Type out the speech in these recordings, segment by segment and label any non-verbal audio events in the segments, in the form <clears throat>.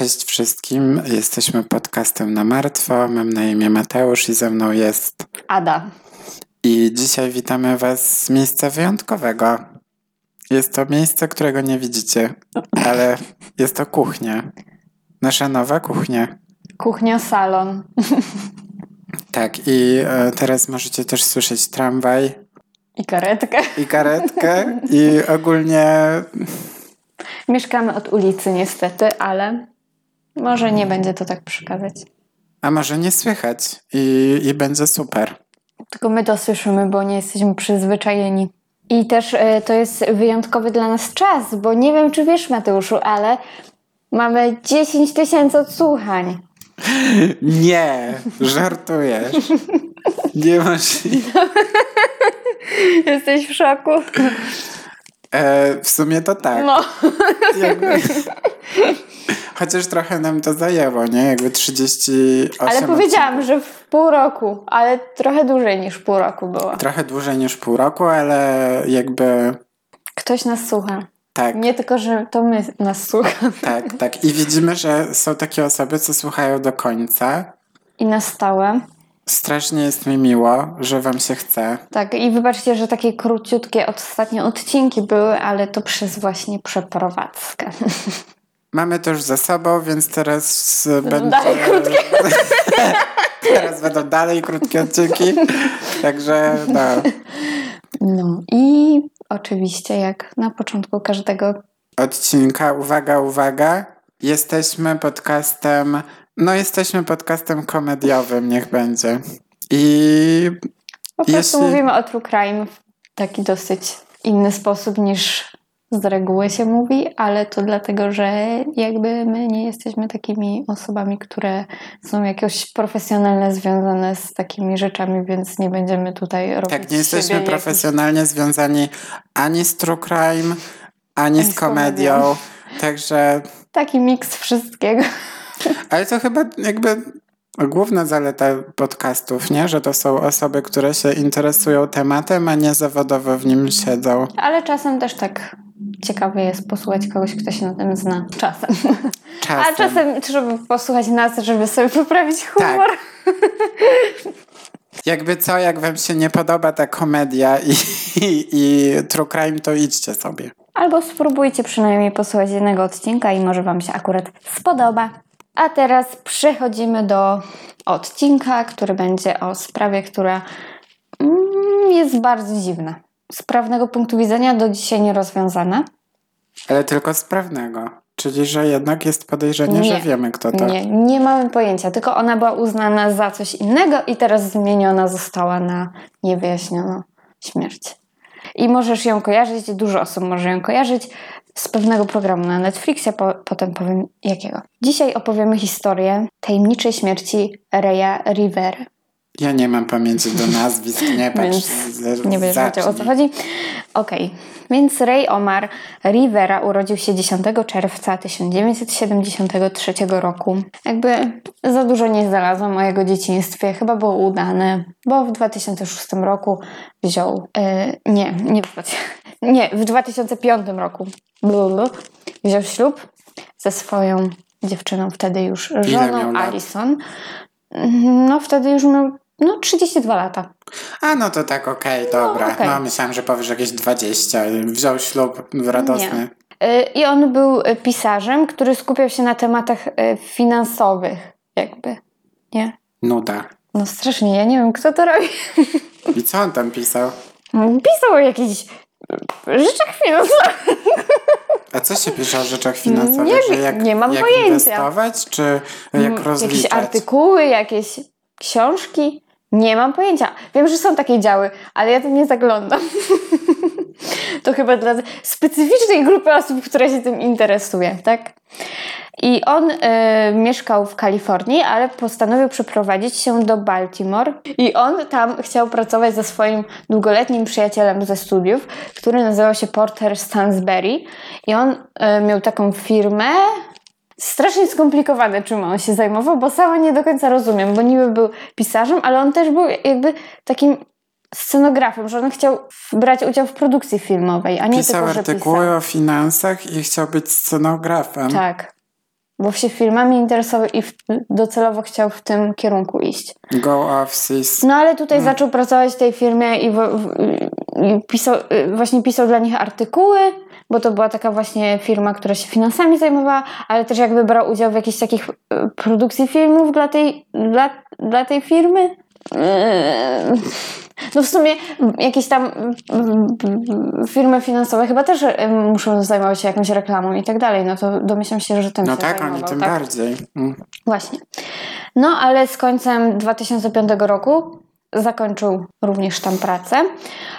Cześć wszystkim, jesteśmy podcastem na martwo. Mam na imię Mateusz i ze mną jest Ada. I dzisiaj witamy Was z miejsca wyjątkowego. Jest to miejsce, którego nie widzicie, ale jest to kuchnia. Nasza nowa kuchnia. Kuchnia, salon. Tak, i e, teraz możecie też słyszeć tramwaj. I karetkę. I karetkę. I ogólnie. Mieszkamy od ulicy, niestety, ale może nie będzie to tak przeszkadzać. A może nie słychać i, i będzie super. Tylko my to słyszymy, bo nie jesteśmy przyzwyczajeni. I też y, to jest wyjątkowy dla nas czas, bo nie wiem, czy wiesz, Mateuszu, ale mamy 10 tysięcy odsłuchań. <laughs> Nie, żartujesz. <laughs> Niemożliwe. <laughs> Jesteś w szoku? E, w sumie to tak. No. Jakby... Chociaż trochę nam to zajęło, nie? Jakby 38 Ale powiedziałam, że w pół roku, ale trochę dłużej niż pół roku było. Trochę dłużej niż pół roku, ale jakby... Ktoś nas słucha. Tak. Nie tylko, że to my nas słuchamy. Tak, tak. I widzimy, że są takie osoby, co słuchają do końca. I na stałe. Strasznie jest mi miło, że wam się chce. Tak, i wybaczcie, że takie króciutkie ostatnie odcinki były, ale to przez właśnie przeprowadzkę. <laughs> Mamy to już za sobą, więc teraz będzie... Dalej krótkie. <laughs> teraz będą dalej krótkie odcinki. <laughs> Także no. No i oczywiście jak na początku każdego odcinka, uwaga, uwaga, jesteśmy podcastem, no jesteśmy podcastem komediowym, niech będzie. I po prostu jeśli... mówimy o true crime w taki dosyć inny sposób niż z reguły się mówi, ale to dlatego, że jakby my nie jesteśmy takimi osobami, które są jakoś profesjonalnie związane z takimi rzeczami, więc nie będziemy tutaj robić Tak, nie jesteśmy profesjonalnie jakiś... związani ani z true crime, ani z komedią, komedią. także... Taki miks wszystkiego. <laughs> Ale to chyba jakby główna zaleta podcastów, nie? Że to są osoby, które się interesują tematem, a nie zawodowo w nim siedzą. Ale czasem też tak ciekawe jest posłuchać kogoś, kto się na tym zna. Czasem. czasem. A czasem trzeba posłuchać nas, żeby sobie poprawić humor. Tak. Jakby co, jak wam się nie podoba ta komedia i, i, i true crime, to idźcie sobie. Albo spróbujcie przynajmniej posłuchać jednego odcinka i może wam się akurat spodoba. A teraz przechodzimy do odcinka, który będzie o sprawie, która mm, jest bardzo dziwna. Z prawnego punktu widzenia do dzisiaj nierozwiązana. Ale tylko z prawnego. Czyli, że jednak jest podejrzenie, nie, że wiemy, kto to. Nie, nie mamy pojęcia. Tylko ona była uznana za coś innego i teraz zmieniona została na niewyjaśnioną śmierć. I możesz ją kojarzyć, dużo osób może ją kojarzyć z pewnego programu na Netflixie, po, potem powiem jakiego. Dzisiaj opowiemy historię tajemniczej śmierci Reya Rivera. Ja nie mam pamięci do nazwisk, nie <laughs> patrz. Więc nie będziesz wiedział o co chodzi. Okej, okay. więc Ray Omar Rivera urodził się 10 czerwca 1973 roku. Jakby za dużo nie znalazłam o jego dzieciństwie, chyba było udane, bo w 2006 roku wziął, yy, nie, nie, nie, w 2005 <laughs> roku wziął ślub ze swoją dziewczyną, wtedy już żoną Alison. No wtedy już miał no 32 lata. A no to tak okej, okay, dobra. No, okay. no myślałam, że powiesz jakieś 20. Wziął ślub radosny. Nie. I on był pisarzem, który skupiał się na tematach finansowych, jakby. Nie? Nuda. No strasznie, ja nie wiem, kto to robi. <laughs> I co on tam pisał? Pisał o jakichś rzeczach finansowych. A co się pisze o rzeczach finansowych? Nie, że jak, nie mam jak pojęcia. inwestować, czy jak rozliczać? Jakieś artykuły, jakieś książki? Nie mam pojęcia. Wiem, że są takie działy, ale ja tam nie zaglądam. <laughs> to chyba dla specyficznej grupy osób, która się tym interesuje, tak? I on y, mieszkał w Kalifornii, ale postanowił przeprowadzić się do Baltimore. I on tam chciał pracować ze swoim długoletnim przyjacielem ze studiów, który nazywał się Porter Stansberry. I on y, miał taką firmę, strasznie skomplikowane, czym on się zajmował, bo sama nie do końca rozumiem, bo niby był pisarzem, ale on też był jakby takim scenografem, że on chciał brać udział w produkcji filmowej, a nie pisał tylko, że artykuły pisał. o finansach i chciał być scenografem. Tak. bo się filmami interesował i w, docelowo chciał w tym kierunku iść. Go off, sis. No ale tutaj zaczął pracować w tej firmie i, w, w, i pisał, y, właśnie pisał dla nich artykuły, bo to była taka właśnie firma, która się finansami zajmowała, ale też jakby brał udział w jakichś takich y, produkcji filmów dla tej, dla, dla tej firmy. Yy, No w sumie jakieś tam firmy finansowe chyba też y, muszą zajmować się jakąś reklamą i tak dalej, no to domyślam się, że tym No się tak, zajmował, oni tym tak? bardziej. Mm. Właśnie. No ale z końcem 2005 roku zakończył również tam pracę,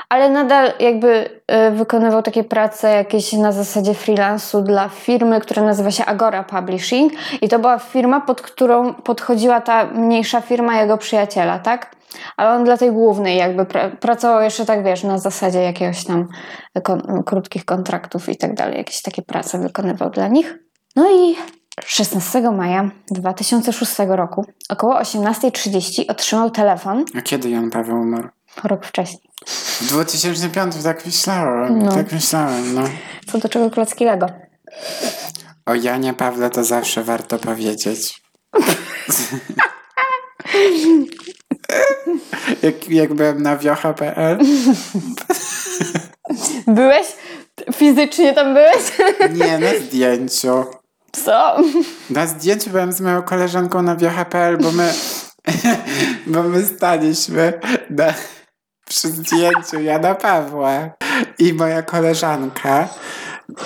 ale nadal jakby y, wykonywał takie prace jakieś na zasadzie freelansu dla firmy, która nazywa się Agora Publishing i to była firma, pod którą podchodziła ta mniejsza firma jego przyjaciela, tak? Ale on dla tej głównej jakby pra- pracował jeszcze tak, wiesz, na zasadzie jakiegoś tam kon- krótkich kontraktów i tak dalej, jakieś takie prace wykonywał dla nich. No i 16 maja 2006 roku około 18.30 otrzymał telefon A kiedy Jan Paweł umarł? rok wcześniej. W 2005 tak myślałem, No. tak myślałem, no. Co do czego klocki Lego. O Janie Pawle to zawsze warto powiedzieć. <laughs> jak, jak byłem na wiocha.pl Byłeś? Fizycznie tam byłeś? Nie, na zdjęciu. Co? <laughs> Na zdjęciu byłem z moją koleżanką na wiocha.pl, bo my, <laughs> bo my staliśmy na, przy zdjęciu Jana Pawła i moja koleżanka,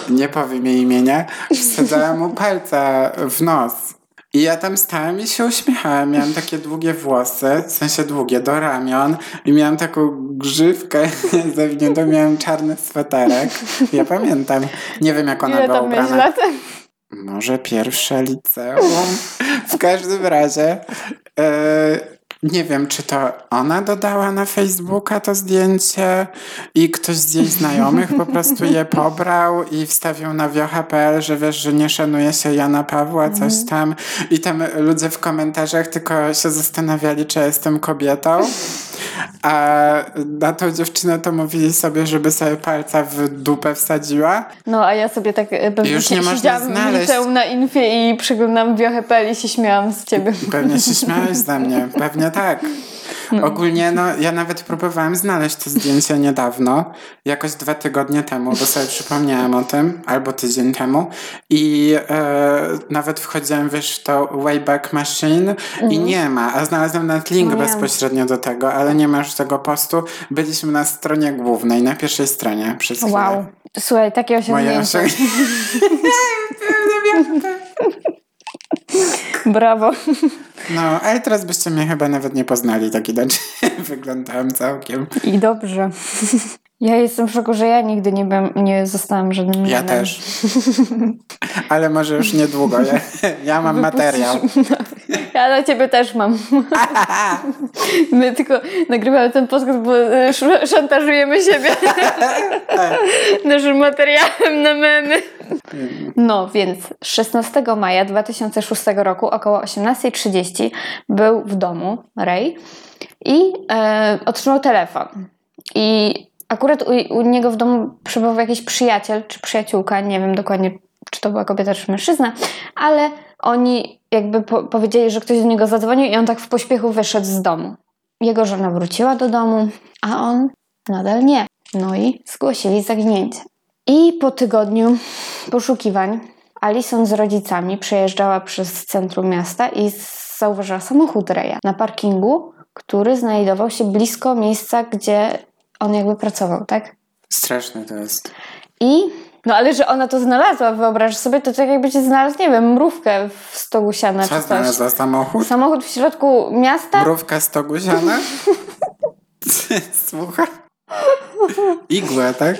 nie powiem jej imienia, wsadzała mu palca w nos. I ja tam stałem i się uśmiechałem. Miałem takie długie włosy, w sensie długie, do ramion i miałem taką grzywkę <laughs> zawiniętą, miałem czarny sweterek. Ja pamiętam. Nie wiem, jak ona Ile była tam ubrana. lat? Może pierwsze liceum. W każdym razie e, nie wiem, czy to ona dodała na Facebooka to zdjęcie i ktoś z jej znajomych po prostu je pobrał i wstawił na wiocha.pl, że wiesz, że nie szanuje się Jana Pawła, coś tam. I tam ludzie w komentarzach tylko się zastanawiali, czy ja jestem kobietą. A na tą dziewczynę to mówili sobie, żeby sobie palca w dupę wsadziła. No, a ja sobie tak e, pewnie Już nie można znaleźć. na infie i przeglądam wiochę i się śmiałam z ciebie. Pewnie się śmiałeś <laughs> ze mnie, pewnie tak. <laughs> Ogólnie, no, ja nawet próbowałem znaleźć to zdjęcie niedawno, jakoś dwa tygodnie temu, bo sobie przypomniałem o tym, albo tydzień temu i e, nawet wchodziłem, wiesz, w to Wayback Machine i nie ma, a znalazłem nawet link Mhm. No bezpośrednio do tego, ale nie ma już tego postu. Byliśmy na stronie głównej, na pierwszej stronie przez chwilę. Wow. Słuchaj, takie Moje osiągnięcie. <laughs> <laughs> <laughs> Brawo. No, ale teraz byście mnie chyba nawet nie poznali, tak inaczej <laughs> wyglądałem całkiem. I dobrze. Ja jestem w szoku, że ja nigdy nie, byłem, nie zostałam żadnym Ja też. Ale może już niedługo. Ja, ja mam materiał. Ja dla ciebie też mam. <laughs> My tylko nagrywamy ten podcast, bo e, sz- szantażujemy siebie <laughs> naszym materiałem na memy. No, więc 16 maja 2006 roku około 18.30 był w domu Ray i e, otrzymał telefon. I akurat u, u niego w domu przebywał jakiś przyjaciel czy przyjaciółka, nie wiem dokładnie, czy to była kobieta czy mężczyzna, ale oni jakby po, powiedzieli, że ktoś do niego zadzwonił i on tak w pośpiechu wyszedł z domu. Jego żona wróciła do domu, a on nadal nie. No i zgłosili zaginięcie. I po tygodniu poszukiwań Alison z rodzicami przejeżdżała przez centrum miasta i zauważyła samochód Reja na parkingu, który znajdował się blisko miejsca, gdzie on jakby pracował, tak? Straszne to jest. I no ale że ona to znalazła, wyobraź sobie, to tak jakby ci znalazł, nie wiem, mrówkę w stogu siana Co czy coś. znalazła samochód? Samochód w środku miasta? Mrówka z togusiana? <laughs> Słuchaj. Igłę, tak?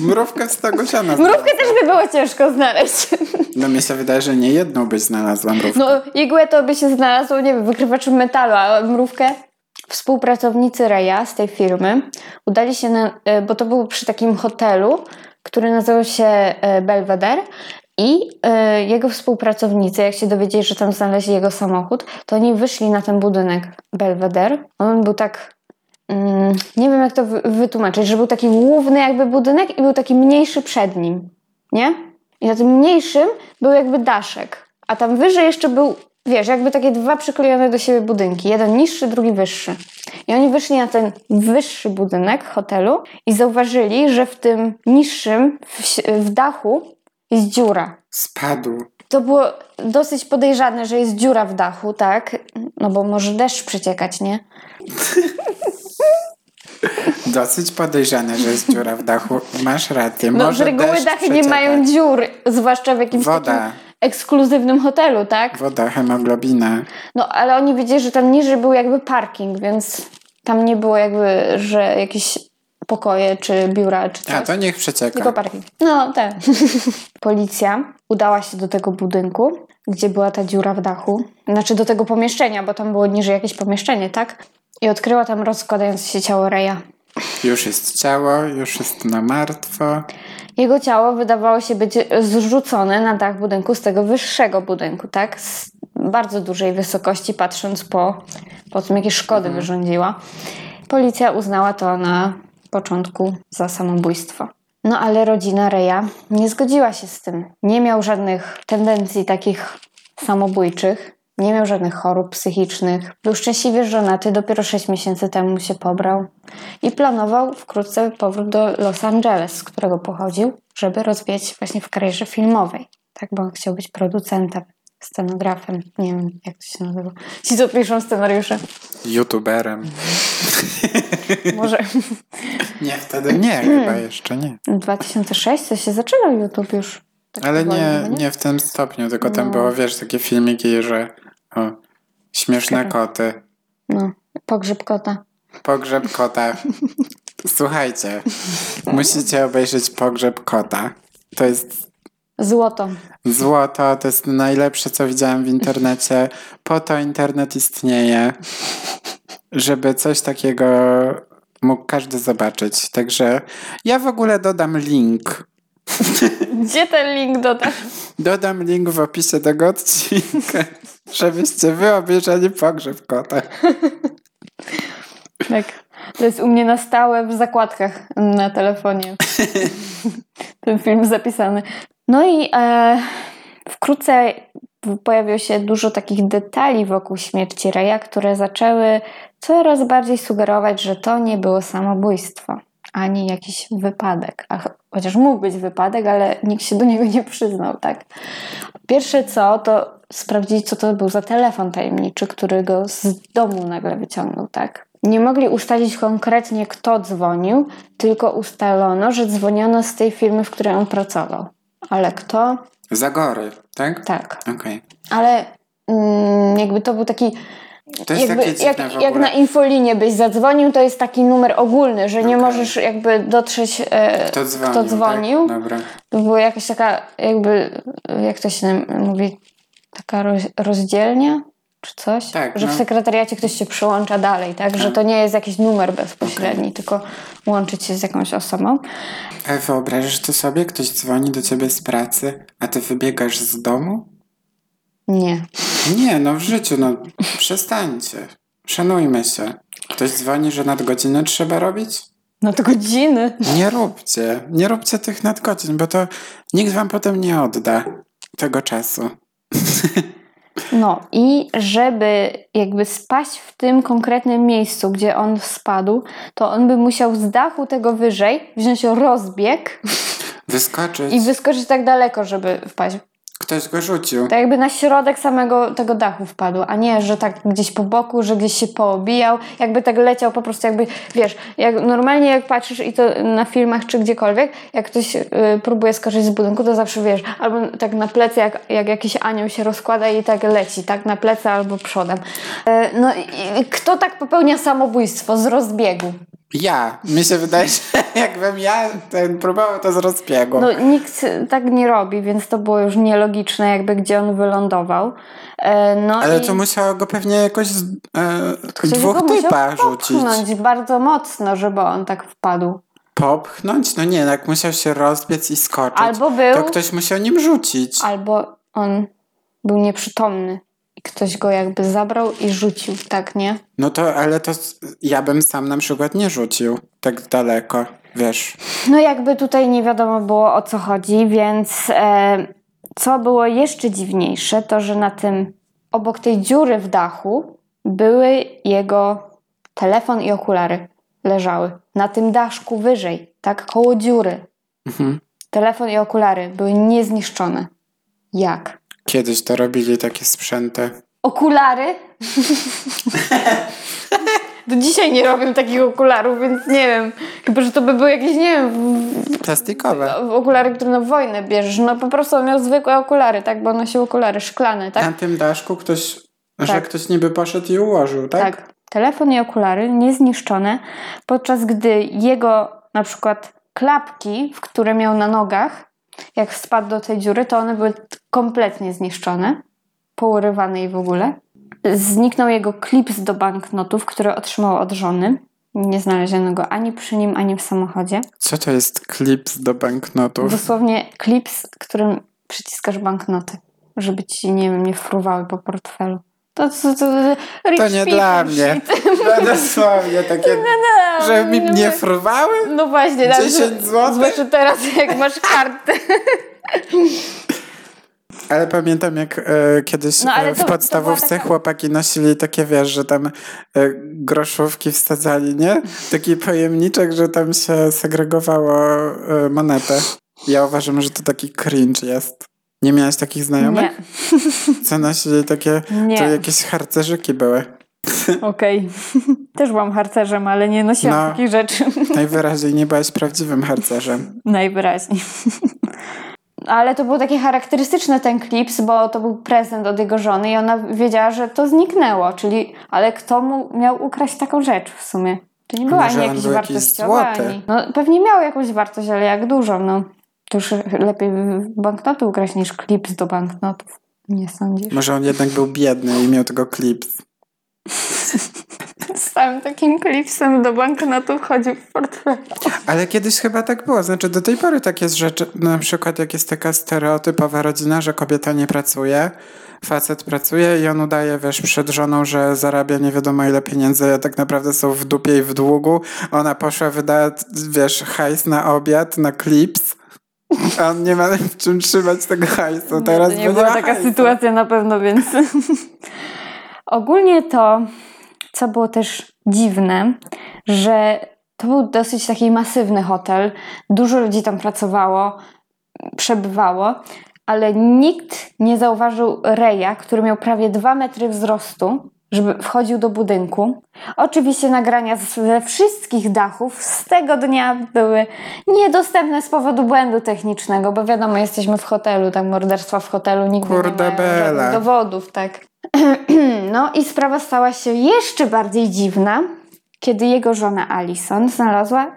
Mrówkę z togusiana. Mrówkę też by było ciężko znaleźć. No mi się wydaje, że nie jedną byś znalazła mrówkę. No igłę to by się znalazło, nie wiem, wykrywacz metalu, a mrówkę? Współpracownicy Reja z tej firmy udali się na, e, bo to był przy takim hotelu, który nazywał się e, Belvedere i e, jego współpracownicy, jak się dowiedzieli, że tam znaleźli jego samochód, to oni wyszli na ten budynek Belvedere. On był tak, mm, nie wiem jak to wy- wytłumaczyć, że był taki główny jakby budynek i był taki mniejszy przed nim, nie? I na tym mniejszym był jakby daszek. A tam wyżej jeszcze był, wiesz, jakby takie dwa przyklejone do siebie budynki. Jeden niższy, drugi wyższy. I oni wyszli na ten wyższy budynek hotelu i zauważyli, że w tym niższym, w, w dachu jest dziura. Spadł. To było dosyć podejrzane, że jest dziura w dachu, tak? No bo może deszcz przeciekać, nie? <laughs> Dosyć podejrzane, że jest dziura w dachu. Masz rację. No Może z reguły dachy nie mają dziur, zwłaszcza w jakimś Woda. takim ekskluzywnym hotelu, tak? Woda, hemoglobina. No ale oni wiedzieli, że tam niżej był jakby parking, więc tam nie było jakby, że jakieś pokoje, czy biura, czy coś. A, to niech przecieka. Tylko parking. No, tak. <laughs> Policja udała się do tego budynku, gdzie była ta dziura w dachu. Znaczy do tego pomieszczenia, bo tam było niżej jakieś pomieszczenie, tak? I odkryła tam rozkładające się ciało Reja. Już jest ciało, już jest na martwo. Jego ciało wydawało się być zrzucone na dach budynku z tego wyższego budynku, tak? Z bardzo dużej wysokości, patrząc po, po tym, jakie szkody wyrządziła. Policja uznała to na początku za samobójstwo. No ale rodzina Reja nie zgodziła się z tym. Nie miał żadnych tendencji takich samobójczych. Nie miał żadnych chorób psychicznych. Był szczęśliwie żonaty, dopiero 6 miesięcy temu się pobrał i planował wkrótce powrót do Los Angeles, z którego pochodził, żeby rozwijać się właśnie w karierze filmowej. Tak, bo on chciał być producentem, scenografem, nie wiem jak to się nazywa. Ci, co piszą scenariusze. YouTuberem. <laughs> Może Nie, wtedy nie, chyba jeszcze nie. 2006 to się zaczynał YouTube już. Tak Ale nie, no nie w tym stopniu, tylko tam No. było, wiesz, takie filmiki, że o, śmieszne Czekaj. koty, No, pogrzeb kota. pogrzeb kota. <laughs> Słuchajcie, musicie obejrzeć pogrzeb kota. To jest Złoto. złoto, to jest najlepsze, co widziałam w internecie. Po to internet istnieje, żeby coś takiego mógł każdy zobaczyć. Także ja w ogóle dodam link Gdzie ten link dodasz? Dodam link w opisie tego odcinka, <laughs> żebyście wy obejrzeli pogrzeb kota. <laughs> Tak. To jest u mnie na stałe w zakładkach na telefonie. <laughs> Ten film zapisany. No i e, wkrótce pojawiło się dużo takich detali wokół śmierci Reja, które zaczęły coraz bardziej sugerować, że to nie było samobójstwo, ani jakiś wypadek. A, chociaż mógł być wypadek, ale nikt się do niego nie przyznał, tak? Pierwsze co, to sprawdzić, co to był za telefon tajemniczy, który go z domu nagle wyciągnął, tak? Nie mogli ustalić konkretnie, kto dzwonił, tylko ustalono, że dzwoniono z tej firmy, w której on pracował. Ale kto? Zagory, tak? Tak. Okej. Ale mm, jakby to był taki. To jest Jakby, takie jak, jak na infolinię byś zadzwonił, to jest taki numer ogólny, że nie Okej. możesz jakby dotrzeć, e, Kto dzwonił, kto dzwonił. Tak? Dobra. To była jakaś taka, jakby, jak to się mówi, taka roz, rozdzielnia czy coś? Tak, że no. w sekretariacie ktoś się przyłącza dalej, tak? Że to nie jest jakiś numer bezpośredni, tylko łączyć się z jakąś osobą. Ale wyobrażasz to sobie? Ktoś dzwoni do ciebie z pracy, a ty wybiegasz z domu? Nie. Nie, no w życiu, no przestańcie. Szanujmy się. Ktoś dzwoni, że nadgodziny trzeba robić? No to godziny. Nie róbcie. Nie róbcie tych nadgodzin, bo to nikt wam potem nie odda tego czasu. <laughs> No i żeby jakby spaść w tym konkretnym miejscu, gdzie on spadł, to on by musiał z dachu tego wyżej wziąć rozbieg Wyskoczyć. i wyskoczyć tak daleko, żeby wpaść. Ktoś go rzucił. Tak jakby na środek samego tego dachu wpadł, a nie, że tak gdzieś po boku, że gdzieś się poobijał, jakby tak leciał po prostu jakby, wiesz, jak normalnie jak patrzysz i to na filmach czy gdziekolwiek, jak ktoś y, próbuje skoczyć z budynku, to zawsze wiesz, albo tak na plecy, jak, jak jakiś anioł się rozkłada i tak leci, tak na plecy albo przodem. Y, no i kto tak popełnia samobójstwo z rozbiegu? Ja. Mi się wydaje, że <laughs> jakbym ja ten próbował to z rozbiegu. No nikt tak nie robi, więc to było już nielogiczne, jakby gdzie on wylądował. E, No Ale i... to musiało go pewnie jakoś z- e, dwóch typa rzucić. popchnąć bardzo mocno, żeby on tak wpadł. Popchnąć? No nie, jak musiał się rozbiec i skoczyć. Albo był, To ktoś musiał nim rzucić. albo on był nieprzytomny ktoś go jakby zabrał i rzucił, tak, nie? No to, ale to ja bym sam na przykład nie rzucił tak daleko, wiesz. No jakby tutaj nie wiadomo było o co chodzi, więc e, Co było jeszcze dziwniejsze, to że na tym, obok tej dziury w dachu, były jego telefon i okulary leżały. Na tym daszku wyżej, tak koło dziury. Mhm. Telefon i okulary były niezniszczone. Jak? Kiedyś to robili takie sprzęty. Okulary? <laughs> Do dzisiaj nie robię takich okularów, więc nie wiem. Chyba, że to by były jakieś, nie wiem, Plastikowe. okulary, które na wojnę bierzesz. No po prostu on miał zwykłe okulary, tak? Bo nosił okulary szklane, tak? Na tym daszku ktoś, że Tak. ktoś niby poszedł i ułożył, tak? Tak. Telefon i okulary niezniszczone, podczas gdy jego na przykład klapki, w które miał na nogach, jak spadł do tej dziury, to one były kompletnie zniszczone, pourywane i w ogóle. Zniknął jego klips do banknotów, który otrzymał od żony. Nie znaleziono go ani przy nim, ani w samochodzie. Co to jest klips do banknotów? Dosłownie klips, którym przyciskasz banknoty, żeby ci, nie wiem, nie fruwały po portfelu. To, to, to, to, nie dla mnie. No <laughs> dosłownie takie, No, że mi no, nie no. fruwały? No właśnie, tak, 10 że- złotych? Zwłaszcza teraz, jak masz kartę. <laughs> Ale pamiętam jak e, kiedyś No, e, w to podstawówce taka- chłopaki nosili takie, wiesz, że tam e, groszówki wsadzali, nie? Taki pojemniczek, że tam się segregowało e, monetę. Ja uważam, że to taki cringe jest. Nie miałeś takich znajomych? Nie, Co nosili takie, nie. to jakieś harcerzyki były. Okej. <laughs> Też byłam harcerzem, ale nie nosiłam No. takich rzeczy. <laughs> Najwyraźniej nie byłeś prawdziwym harcerzem. Najwyraźniej. <laughs> Ale to był taki charakterystyczny ten klips, bo to był prezent od jego żony i ona wiedziała, że to zniknęło, czyli ale kto mu miał ukraść taką rzecz w sumie? To nie była może ani jakiś wartościowa, ani... No pewnie miał jakąś wartość, ale jak dużo, no. To już lepiej banknoty ukraść niż klips do banknotów. Nie sądzisz? Może on jednak był biedny i miał tego klips. Z całym takim klipsem do banknotów chodził w portfelu. Ale kiedyś chyba tak było. Znaczy do tej pory tak jest, że czy- na przykład jak jest taka stereotypowa rodzina, że kobieta nie pracuje, facet pracuje i on udaje, wiesz, przed żoną, że zarabia nie wiadomo ile pieniędzy, a tak naprawdę są w dupie i w długu. Ona poszła, wydała, wiesz, hajs na obiad, na klips, a on nie ma w czym trzymać tego hajsu. Teraz to nie by była ma taka hajsu. sytuacja na pewno, więc. <laughs> Ogólnie to, co było też dziwne, że to był dosyć taki masywny hotel. Dużo ludzi tam pracowało, przebywało, ale nikt nie zauważył Reja, który miał prawie 2 metry wzrostu, żeby wchodził do budynku. Oczywiście nagrania ze wszystkich dachów z tego dnia były niedostępne z powodu błędu technicznego, bo wiadomo, jesteśmy w hotelu, tak morderstwa w hotelu nigdy Kurde nie żadnych dowodów, tak. <clears throat> No i sprawa stała się jeszcze bardziej dziwna, kiedy jego żona Alison znalazła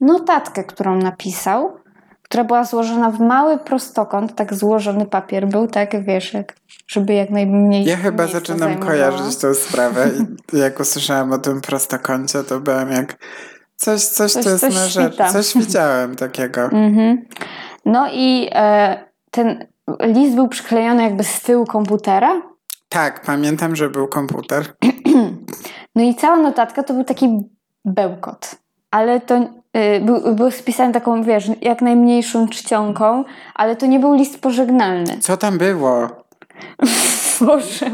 notatkę, którą napisał, która była złożona w mały prostokąt, tak złożony papier był, tak wiesz, jak, żeby jak najmniej Ja chyba zaczynam zajmowało. kojarzyć tą sprawę i jak usłyszałam o tym prostokącie, to byłem jak coś, coś, Coś- to jest coś na rzecz. świta. Coś widziałem takiego. <laughs> Mhm. No i e, ten list był przyklejony jakby z tyłu komputera. Tak, pamiętam, że był komputer. <clears throat> No i cała notatka to był taki bełkot. Ale to był, był spisany taką, wiesz, jak najmniejszą czcionką, ale to nie był list pożegnalny. Co tam było? <laughs> Boże.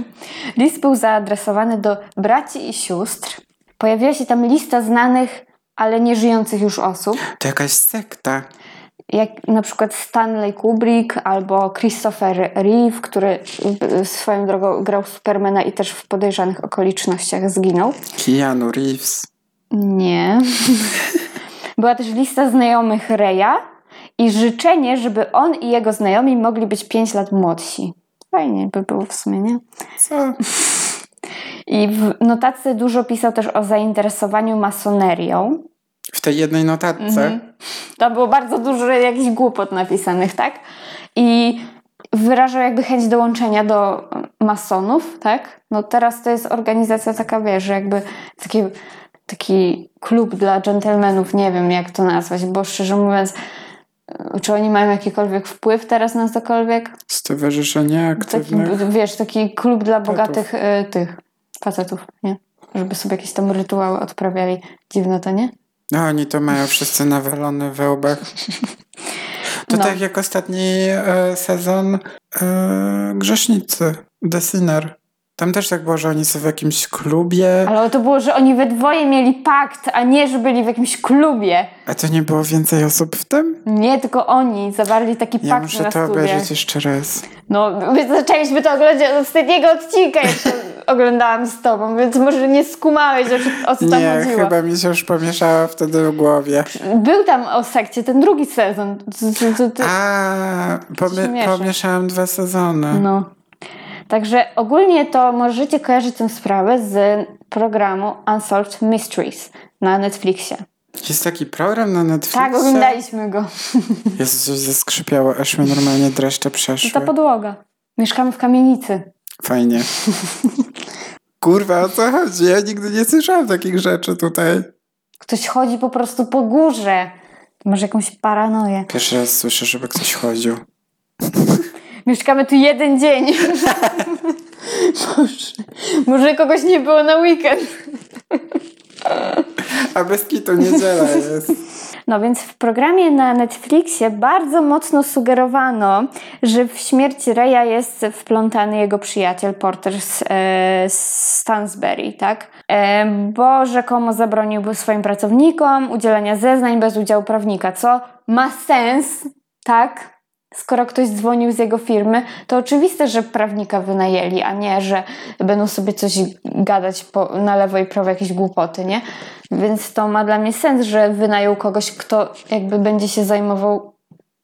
List był zaadresowany do braci i sióstr. Pojawiła się tam lista znanych, ale nie żyjących już osób. To jakaś sekta. jak na przykład Stanley Kubrick albo Christopher Reeve, który y, swoją drogą grał Supermana i też w podejrzanych okolicznościach zginął. Keanu Reeves. Nie. <laughs> Była też lista znajomych Reya i życzenie, żeby on i jego znajomi mogli być 5 lat młodsi. Fajnie by było w sumie, nie? Co? <laughs> I w notatce dużo pisał też o zainteresowaniu masonerią. W tej jednej notatce? Mhm. Tam było bardzo dużo jakichś głupot napisanych, tak? I wyrażał jakby chęć dołączenia do masonów, tak? No teraz to jest organizacja taka, wiesz, że jakby taki, taki klub dla dżentelmenów, nie wiem jak to nazwać, bo szczerze mówiąc, czy oni mają jakikolwiek wpływ teraz na cokolwiek? Stowarzyszenie Taki, aktywnych. wiesz, taki klub dla bogatych y, tych facetów, nie? Żeby sobie jakieś tam rytuały odprawiali. Dziwne to, nie? No oni to mają wszyscy nawalone we łbach. To No. tak jak ostatni e, sezon e, Grzesznicy, The Sinner. Tam też tak było, że oni są w jakimś klubie, Ale to było, że oni we dwoje mieli pakt, a nie, że byli w jakimś klubie. a to nie było więcej osób w tym? Nie, tylko oni zawarli taki Ja pakt muszę na to studiach. obejrzeć jeszcze raz. No, my zaczęliśmy to oglądać od ostatniego odcinka, jak to <laughs> oglądałam z tobą, więc może nie skumałeś, o, co tam Nie, chodziło. chyba mi się już pomieszało wtedy w głowie. Był tam o sekcie ten drugi sezon. A, pomieszałam dwa sezony. No. Także ogólnie to możecie kojarzyć tę sprawę z programu Unsolved Mysteries na Netflixie. Jest taki program na Netflixie. Tak, oglądaliśmy go. <laughs> Jest zaskrzypiało, aż mi normalnie dreszcze To przeszły. ta podłoga. Mieszkamy w kamienicy. Fajnie. <laughs> Kurwa, o co chodzi? Ja nigdy nie słyszałam takich rzeczy tutaj. Ktoś chodzi po prostu po górze. Masz jakąś paranoję. Pierwszy raz słyszę, żeby ktoś chodził. <laughs> Mieszkamy tu jeden dzień. <laughs> może, może kogoś nie było na weekend. A bez kitu niedziela jest. No więc w programie na Netflixie bardzo mocno sugerowano, że w śmierć Reya jest wplątany jego przyjaciel Porter z, e, z Stansbury, tak? E, bo rzekomo zabroniłby swoim pracownikom udzielania zeznań bez udziału prawnika, co ma sens, tak? Skoro ktoś dzwonił z jego firmy, to oczywiste, że prawnika wynajęli, a nie, że będą sobie coś gadać po, na lewo i prawo, jakieś głupoty, nie? Więc to ma dla mnie sens, że wynajął kogoś, kto jakby będzie się zajmował,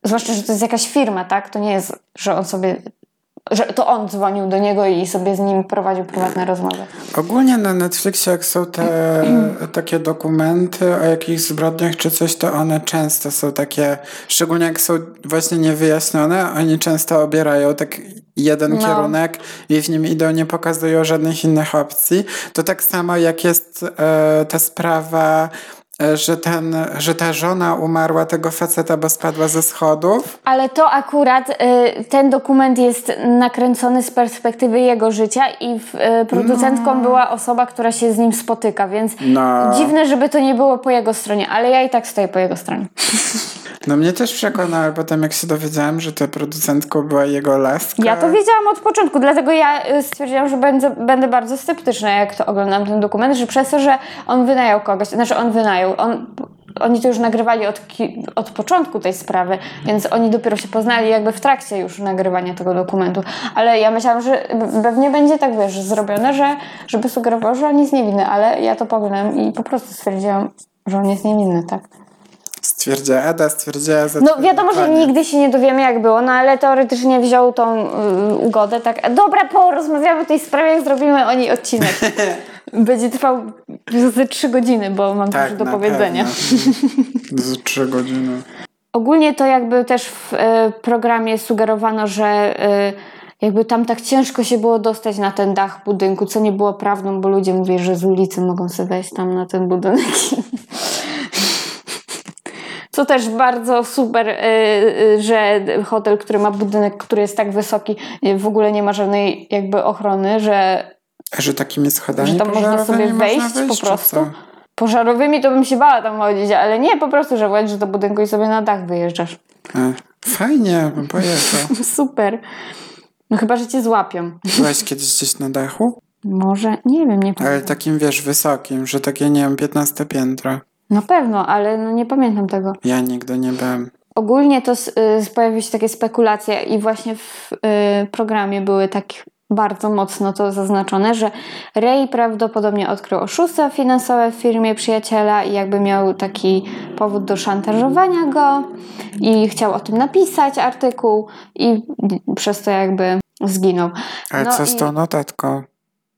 zwłaszcza, że to jest jakaś firma, tak? To nie jest, że on sobie, że to on dzwonił do niego i sobie z nim prowadził prywatne rozmowy. Ogólnie na Netflixie, jak są te <clears throat> takie dokumenty o jakichś zbrodniach czy coś, to one często są takie, szczególnie jak są właśnie niewyjaśnione, oni często obierają tak jeden No. kierunek i w nim idą, nie pokazują żadnych innych opcji. To tak samo jak jest e, ta sprawa, że, ten, że ta żona umarła tego faceta, bo spadła ze schodów. Ale to akurat y, ten dokument jest nakręcony z perspektywy jego życia i y, producentką była osoba, która się z nim spotyka, więc No. dziwne, żeby to nie było po jego stronie, ale ja i tak stoję po jego stronie. <laughs> No mnie też przekonały potem, jak się dowiedziałam, że ta producentką była jego laska. Ja to wiedziałam od początku, dlatego ja y, stwierdziłam, że będę, będę bardzo sceptyczna, jak to oglądam ten dokument, że przez to, że on wynajął kogoś, znaczy on wynajął, on, oni to już nagrywali od, od początku tej sprawy, więc oni dopiero się poznali jakby w trakcie już nagrywania tego dokumentu. Ale ja myślałam, że pewnie będzie tak, wiesz, zrobione, że żeby sugerował, że on jest niewinny, ale ja to poglądam i po prostu stwierdziłam, że on jest niewinny, tak. Stwierdziła Ada, stwierdziła za No wiadomo, że nigdy się nie dowiemy jak było, no ale teoretycznie wziął tą y, ugodę, tak. Dobra, porozmawiamy o tej sprawie, jak zrobimy o niej odcinek. <laughs> Będzie trwał ze trzy godziny, bo mam tak, dużo do powiedzenia. <laughs> Z trzy godziny. Ogólnie to jakby też w y, programie sugerowano, że y, jakby tam tak ciężko się było dostać na ten dach budynku, co nie było prawdą, bo ludzie mówili, że z ulicy mogą sobie wejść tam na ten budynek. Co też bardzo super, y, y, że hotel, który ma budynek, który jest tak wysoki, y, w ogóle nie ma żadnej jakby ochrony, że że takimi schodami Że tam można sobie można wejść po prostu? pożarowymi to bym się bała tam chodzić, ale nie, po prostu, że wchodzisz do budynku i sobie na dach wyjeżdżasz. A, fajnie, bym pojechał. <laughs> Super. No chyba, że cię złapią. Byłaś <laughs> kiedyś gdzieś na dachu? Może, nie wiem, nie Ale pamiętam. takim, wiesz, wysokim, że takie, nie wiem, 15 piętro. Na pewno, ale no nie pamiętam tego. Ja nigdy nie byłem. Ogólnie to y, pojawiły się takie spekulacje i właśnie w y, programie były tak bardzo mocno to zaznaczone, że Ray prawdopodobnie odkrył oszustwa finansowe w firmie przyjaciela i jakby miał taki powód do szantażowania go i chciał o tym napisać artykuł i przez to jakby zginął. Ale No co i z tą notatką?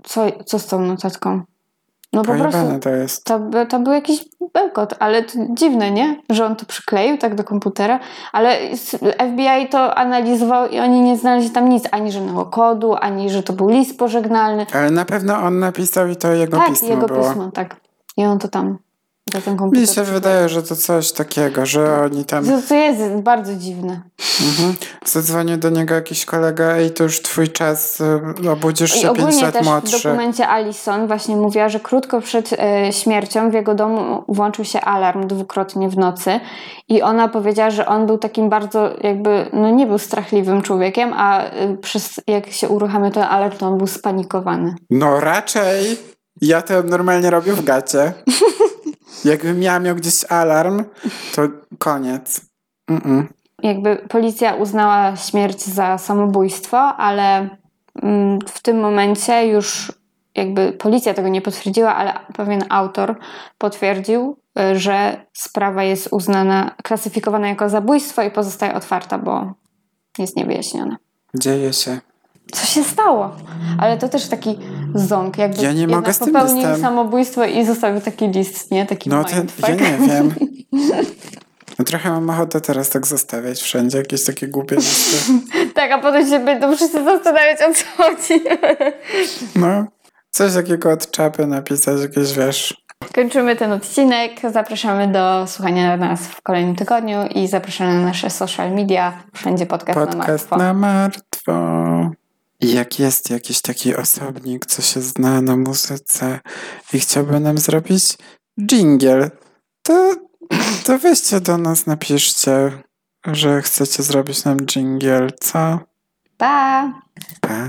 Co, co z tą notatką? No po prostu to jest. to, to był jakiś bełkot, ale to dziwne, nie? Że on to przykleił tak do komputera, ale FBI to analizował i oni nie znaleźli tam nic, ani żadnego kodu, ani że to był list pożegnalny. Ale na pewno on napisał i to jego tak, pismo jego było. pismo, tak. I on to tam za ten komputer. Mi się wydaje, że to coś takiego, że oni tam... To, to jest bardzo dziwne. Mhm. Zadzwonił do niego jakiś kolega, ej, to już twój czas, y, obudzisz I się 5 ogólnie lat też w młodszy. dokumencie Alison właśnie mówiła, że krótko przed e, śmiercią w jego domu włączył się alarm dwukrotnie w nocy i ona powiedziała, że on był takim bardzo jakby, no nie był strachliwym człowiekiem, a e, przez jak się uruchamiał ten alarm, to on był spanikowany. No raczej. Ja to normalnie robię w gacie. <laughs> Jakbym ja miał gdzieś alarm, to koniec. Mm-mm. Jakby policja uznała śmierć za samobójstwo, ale mm, w tym momencie już jakby policja tego nie potwierdziła, ale pewien autor potwierdził, y, że sprawa jest uznana, klasyfikowana jako zabójstwo i pozostaje otwarta, bo jest niewyjaśniona. Dzieje się. Co się stało? Ale to też taki ząg, jakby Ja nie mogę z tym popełnił listem. samobójstwo i zostawił taki list, nie? Taki No to ja nie wiem. <laughs> No trochę mam ochotę teraz tak zostawiać wszędzie, jakieś takie głupie listy. <laughs> Tak, a potem się będą wszyscy zastanawiać, o co chodzi. <laughs> No, coś takiego od czapy napisać, jakieś wiesz. Kończymy ten odcinek. Zapraszamy do słuchania nas w kolejnym tygodniu i zapraszamy na nasze social media. Wszędzie podcast, na Podcast martwo. na martwo. I jak jest jakiś taki osobnik, co się zna na muzyce i chciałby nam zrobić jingle, to, to weźcie do nas, napiszcie, że chcecie zrobić nam jingle, co? Pa! Pa.